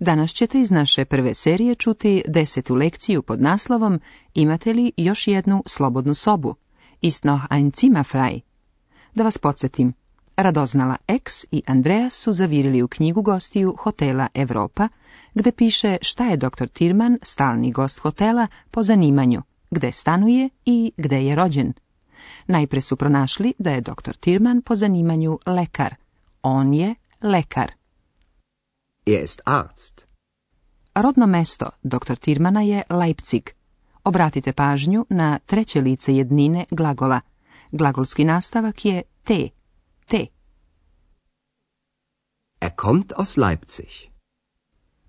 Danas ćete iz naše prve serije čuti desetu lekciju pod naslovom Imate li još jednu slobodnu sobu? Ist noch ein Zimmer frei? Da vas podsjetim, Radoznala X i Andreas su zavirili u knjigu gostiju Hotela Europa, gde piše šta je dr. Tirman, stalni gost hotela, po zanimanju, gde stanuje i gde je rođen. Najpre su pronašli da je dr. Tirman po zanimanju lekar. On je lekar. Er ist Arzt. Rodno mesto dr. Tirmana je Leipzig. Obratite pažnju na treće lice jednine glagola. Glagolski nastavak je te, te. Er kommt aus Leipzig.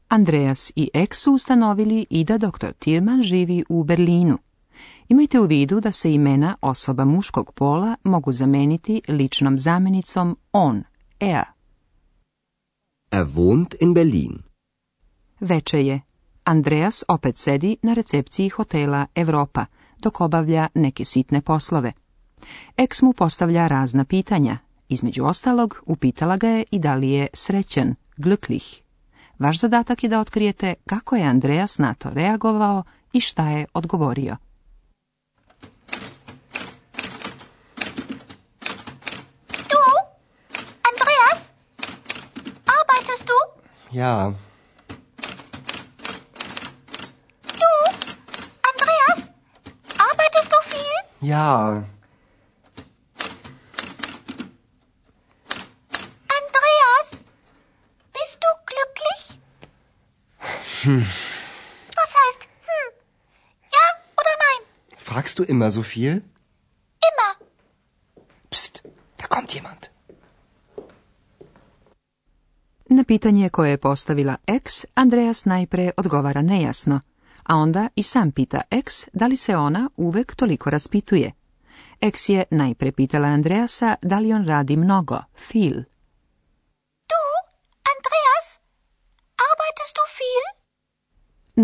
Andreas i Ek su ustanovili i da dr. Tirman živi u Berlinu. Imajte u vidu da se imena osoba muškog pola mogu zameniti ličnom zamjenicom on, er. Er in Berlin. Veče je. Andreas opet sedi na recepciji hotela Europa, dok obavlja neke sitne poslove. Eks mu postavlja razna pitanja. Između ostalog, upitala ga je i da li je srećen, glklih. Vaš zadatak je da otkrijete kako je Andreas na to reagovao i šta je odgovorio. Ja. Du, Andreas, arbeitest du viel? Ja. Andreas, bist du glücklich? Hm. Was heißt hm? Ja oder nein? Fragst du immer so viel? pitanje koje je postavila X, Andreas najprije odgovara nejasno, a onda i sam pita X da li se ona uvek toliko raspituje. X je najprije pitala Andreasa da li on radi mnogo, fil. Tu, Andreas, arbeitest du viel?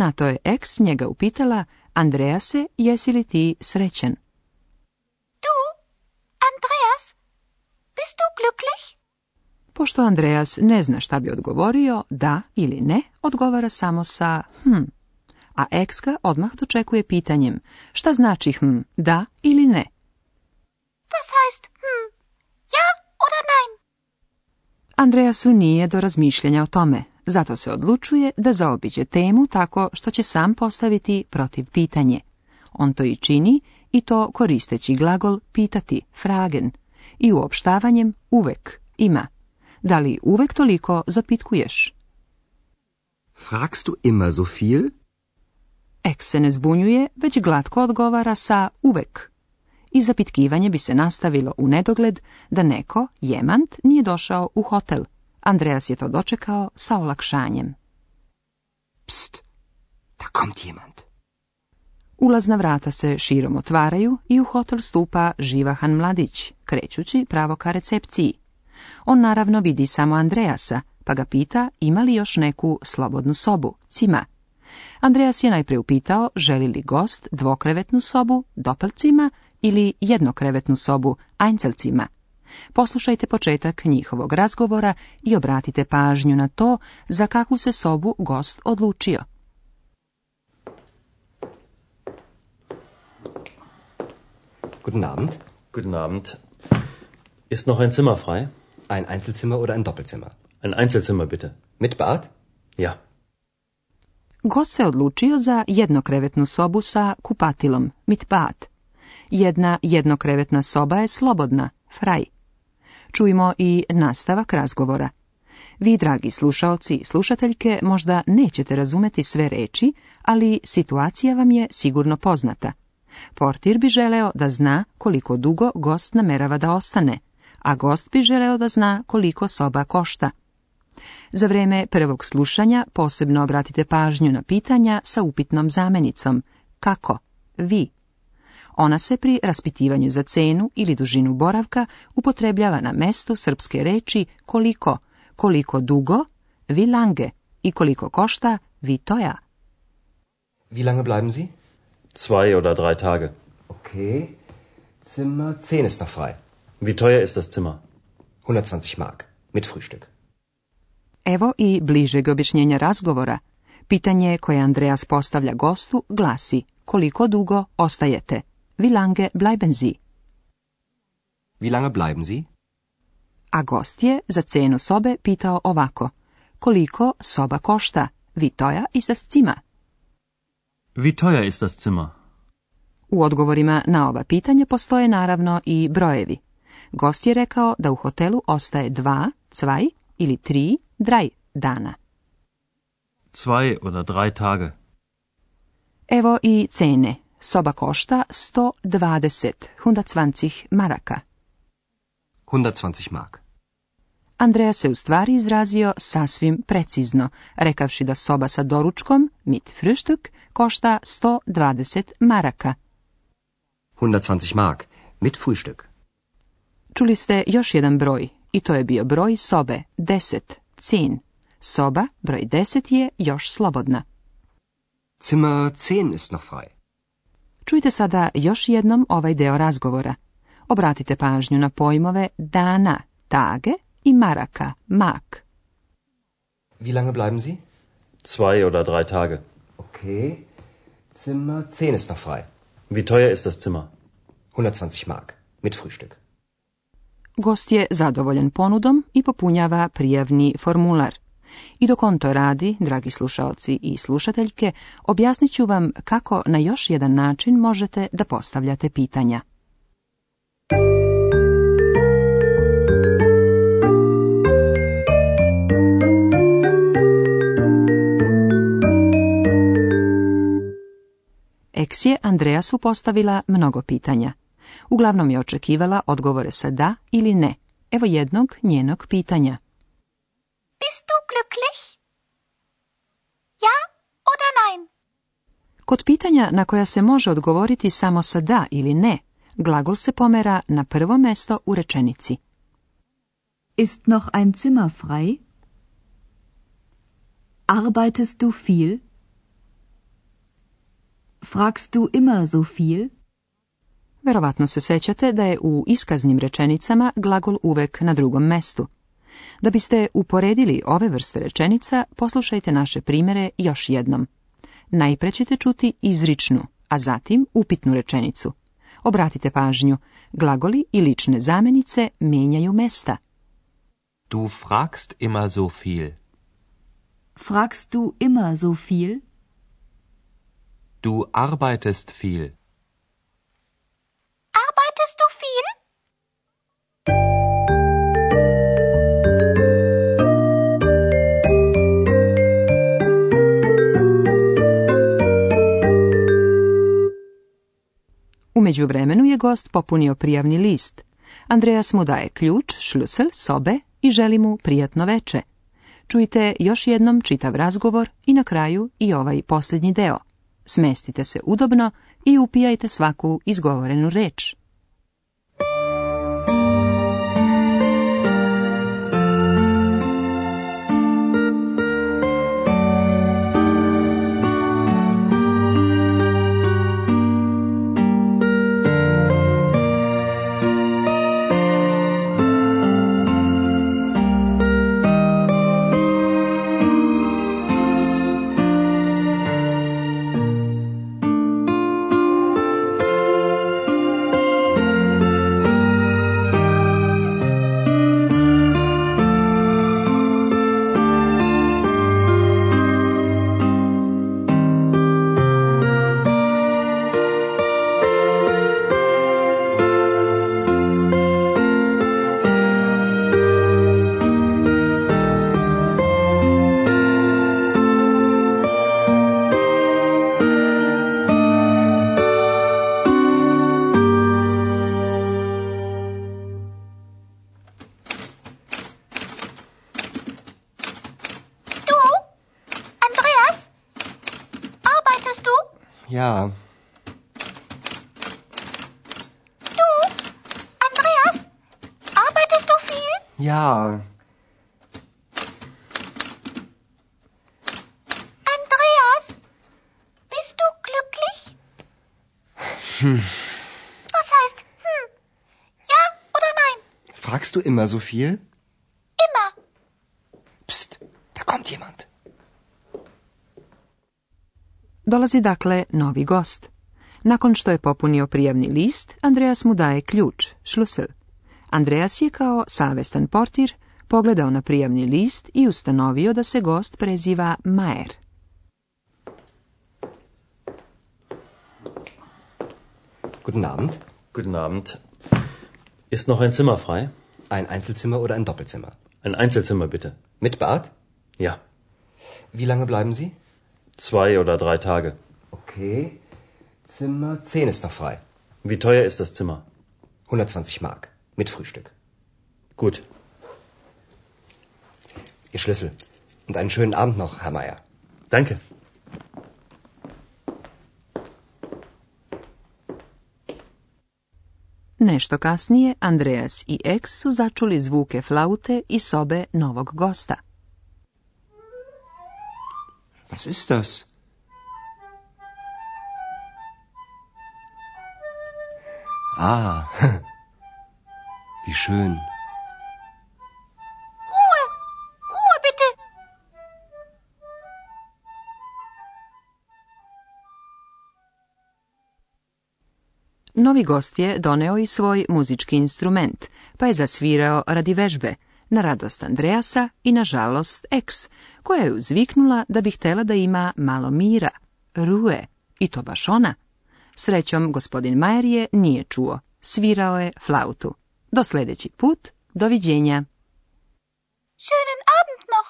Na to je X njega upitala, Andrease, jesi li ti srećen? Du, Andreas, bist du glücklich? Pošto Andreas ne zna šta bi odgovorio, da ili ne, odgovara samo sa hm. A Ekska odmah dočekuje pitanjem, šta znači hm, da ili ne? Was heißt hm, ja oder nein? Andreasu nije do razmišljanja o tome, zato se odlučuje da zaobiđe temu tako što će sam postaviti protiv pitanje. On to i čini i to koristeći glagol pitati, fragen, i uopštavanjem uvek ima. Da li uvek toliko zapitkuješ? Fragst du immer so viel? se ne zbunjuje, već glatko odgovara sa uvek. I zapitkivanje bi se nastavilo u nedogled da neko, Jemant, nije došao u hotel. Andreas je to dočekao sa olakšanjem. Pst, da kommt jemand. Ulazna vrata se širom otvaraju i u hotel stupa živahan mladić, krećući pravo ka recepciji. On naravno vidi samo Andreasa, pa ga pita ima li još neku slobodnu sobu, cima. Andreas je najprije upitao želi li gost dvokrevetnu sobu, dopelcima, ili jednokrevetnu sobu, ajncelcima. Poslušajte početak njihovog razgovora i obratite pažnju na to za kakvu se sobu gost odlučio. Guten Abend. Guten Abend. Ist noch ein Zimmer frei? Ein Einzelzimmer oder ein Doppelzimmer? Ein Einzelzimmer bitte. Mit Bad? Ja. Gost se odlučio za jednokrevetnu sobu sa kupatilom, mit bad. Jedna jednokrevetna soba je slobodna, fraj. Čujmo i nastavak razgovora. Vi, dragi slušalci i slušateljke, možda nećete razumeti sve reči, ali situacija vam je sigurno poznata. Portir bi želeo da zna koliko dugo gost namerava da ostane, a gost bi želeo da zna koliko soba košta. Za vrijeme prvog slušanja posebno obratite pažnju na pitanja sa upitnom zamenicom. Kako? Vi. Ona se pri raspitivanju za cenu ili dužinu boravka upotrebljava na mesto srpske reči koliko, koliko dugo, vi lange i koliko košta, vi toja. Wie lange bleiben Sie? Zwei oder drei Tage. Okay. Zimmer 10 ist noch Wie teuer ist das Zimmer? 120 mark. Mit Frühstück. Evo i bližeg objašnjenja razgovora. Pitanje koje Andreas postavlja gostu glasi koliko dugo ostajete? Wie lange bleiben Sie? A gost je za cenu sobe pitao ovako. Koliko soba košta? Wie teuer ist das Zimmer? Wie teuer ist das Zimmer? U odgovorima na ova pitanja postoje naravno i brojevi. Gost je rekao da u hotelu ostaje dva, cvaj ili tri, draj dana. Cvaj oder drei Tage. Evo i cene. Soba košta 120, 120 maraka. 120 mark. Andreja se u stvari izrazio sasvim precizno, rekavši da soba sa doručkom, mit frühstück, košta 120 maraka. 120 mark, mit frühstück. Čuli ste još jedan broj i to je bio broj sobe 10, cin. Soba broj 10 je još slobodna. Zimmer 10 ist noch frei. Čujte sada još jednom ovaj deo razgovora. Obratite pažnju na pojmove dana, tage i maraka, mak. Wie lange bleiben Sie? Zwei oder drei Tage. Okay. Zimmer 10 ist noch frei. Wie teuer ist das Zimmer? 120 Mark mit Frühstück. Gost je zadovoljen ponudom i popunjava prijavni formular. I dok on to radi, dragi slušaoci i slušateljke, objasnit ću vam kako na još jedan način možete da postavljate pitanja. Eks je Andreasu postavila mnogo pitanja. Uglavnom je očekivala odgovore sa da ili ne. Evo jednog njenog pitanja. Bist du glücklich? Ja oder nein? Kod pitanja na koja se može odgovoriti samo sa da ili ne, glagol se pomera na prvo mesto u rečenici. Ist noch ein Zimmer frei? Arbeitest du viel? Fragst du immer so viel? Verovatno se sećate da je u iskaznim rečenicama glagol uvek na drugom mestu. Da biste uporedili ove vrste rečenica, poslušajte naše primere još jednom. Najpre ćete čuti izričnu, a zatim upitnu rečenicu. Obratite pažnju, glagoli i lične zamenice menjaju mesta. Du fragst immer so viel. Fragst du immer so viel? Du arbeitest viel. međuvremenu je gost popunio prijavni list. Andreas mu daje ključ, šlusel, sobe i želi mu prijatno veče. Čujte još jednom čitav razgovor i na kraju i ovaj posljednji deo. Smestite se udobno i upijajte svaku izgovorenu reč. Ja. Du, Andreas, arbeitest du viel? Ja. Andreas, bist du glücklich? Hm. Was heißt hm? Ja oder nein? Fragst du immer so viel? Immer. Psst, da kommt jemand. Dolazi dakle novi gost. Nakon što je popunio prijavni list, Andreas mu daje ključ, šlusel. Andreas je kao savestan portir pogledao na prijavni list i ustanovio da se gost preziva Maer. Guten Abend. Guten Abend. Ist noch ein Zimmer frei? Ein Einzelzimmer oder ein Doppelzimmer? Ein Einzelzimmer bitte. Mit Bad? Ja. Wie lange bleiben Sie? Zwei oder drei Tage. Okay. Zimmer 10 ist noch frei. Wie teuer ist das Zimmer? 120 Mark. Mit Frühstück. Gut. Ihr Schlüssel. Und einen schönen Abend noch, Herr Meier. Danke. Nešto kasnije Andreas i Ex su začuli zvuke flaute i sobe novog gosta. Was ist das? Ah, wie schön. Ruhe, Ruhe Novi gost je doneo i svoj muzički instrument, pa je zasvirao radi vežbe, na radost Andreasa i na žalost Eks, koja je uzviknula da bi htjela da ima malo mira, rue, i to baš ona. Srećom, gospodin Majer je nije čuo, svirao je flautu. Do sljedeći put, doviđenja. Schönen Abend noch!